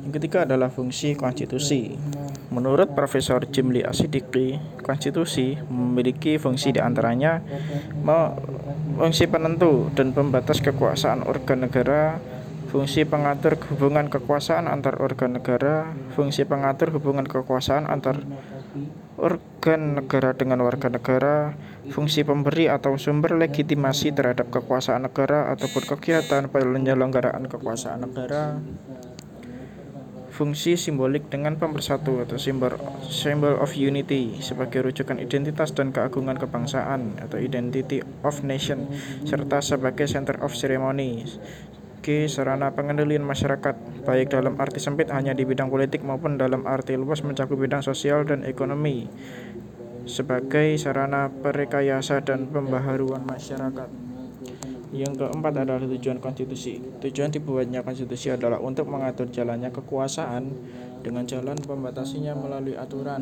Yang ketiga adalah fungsi konstitusi. Menurut Profesor Jimli Asidiki, konstitusi memiliki fungsi di antaranya fungsi penentu dan pembatas kekuasaan organ negara, fungsi pengatur hubungan kekuasaan antar organ negara, fungsi pengatur hubungan kekuasaan antar organ negara dengan warga negara, fungsi pemberi atau sumber legitimasi terhadap kekuasaan negara ataupun kegiatan penyelenggaraan kekuasaan negara, fungsi simbolik dengan pemersatu atau symbol of unity sebagai rujukan identitas dan keagungan kebangsaan atau identity of nation, serta sebagai center of ceremony g. sarana pengendalian masyarakat, baik dalam arti sempit hanya di bidang politik maupun dalam arti luas mencakup bidang sosial dan ekonomi sebagai sarana perekayasa dan pembaharuan masyarakat. Yang keempat adalah tujuan konstitusi. Tujuan dibuatnya konstitusi adalah untuk mengatur jalannya kekuasaan dengan jalan membatasinya melalui aturan.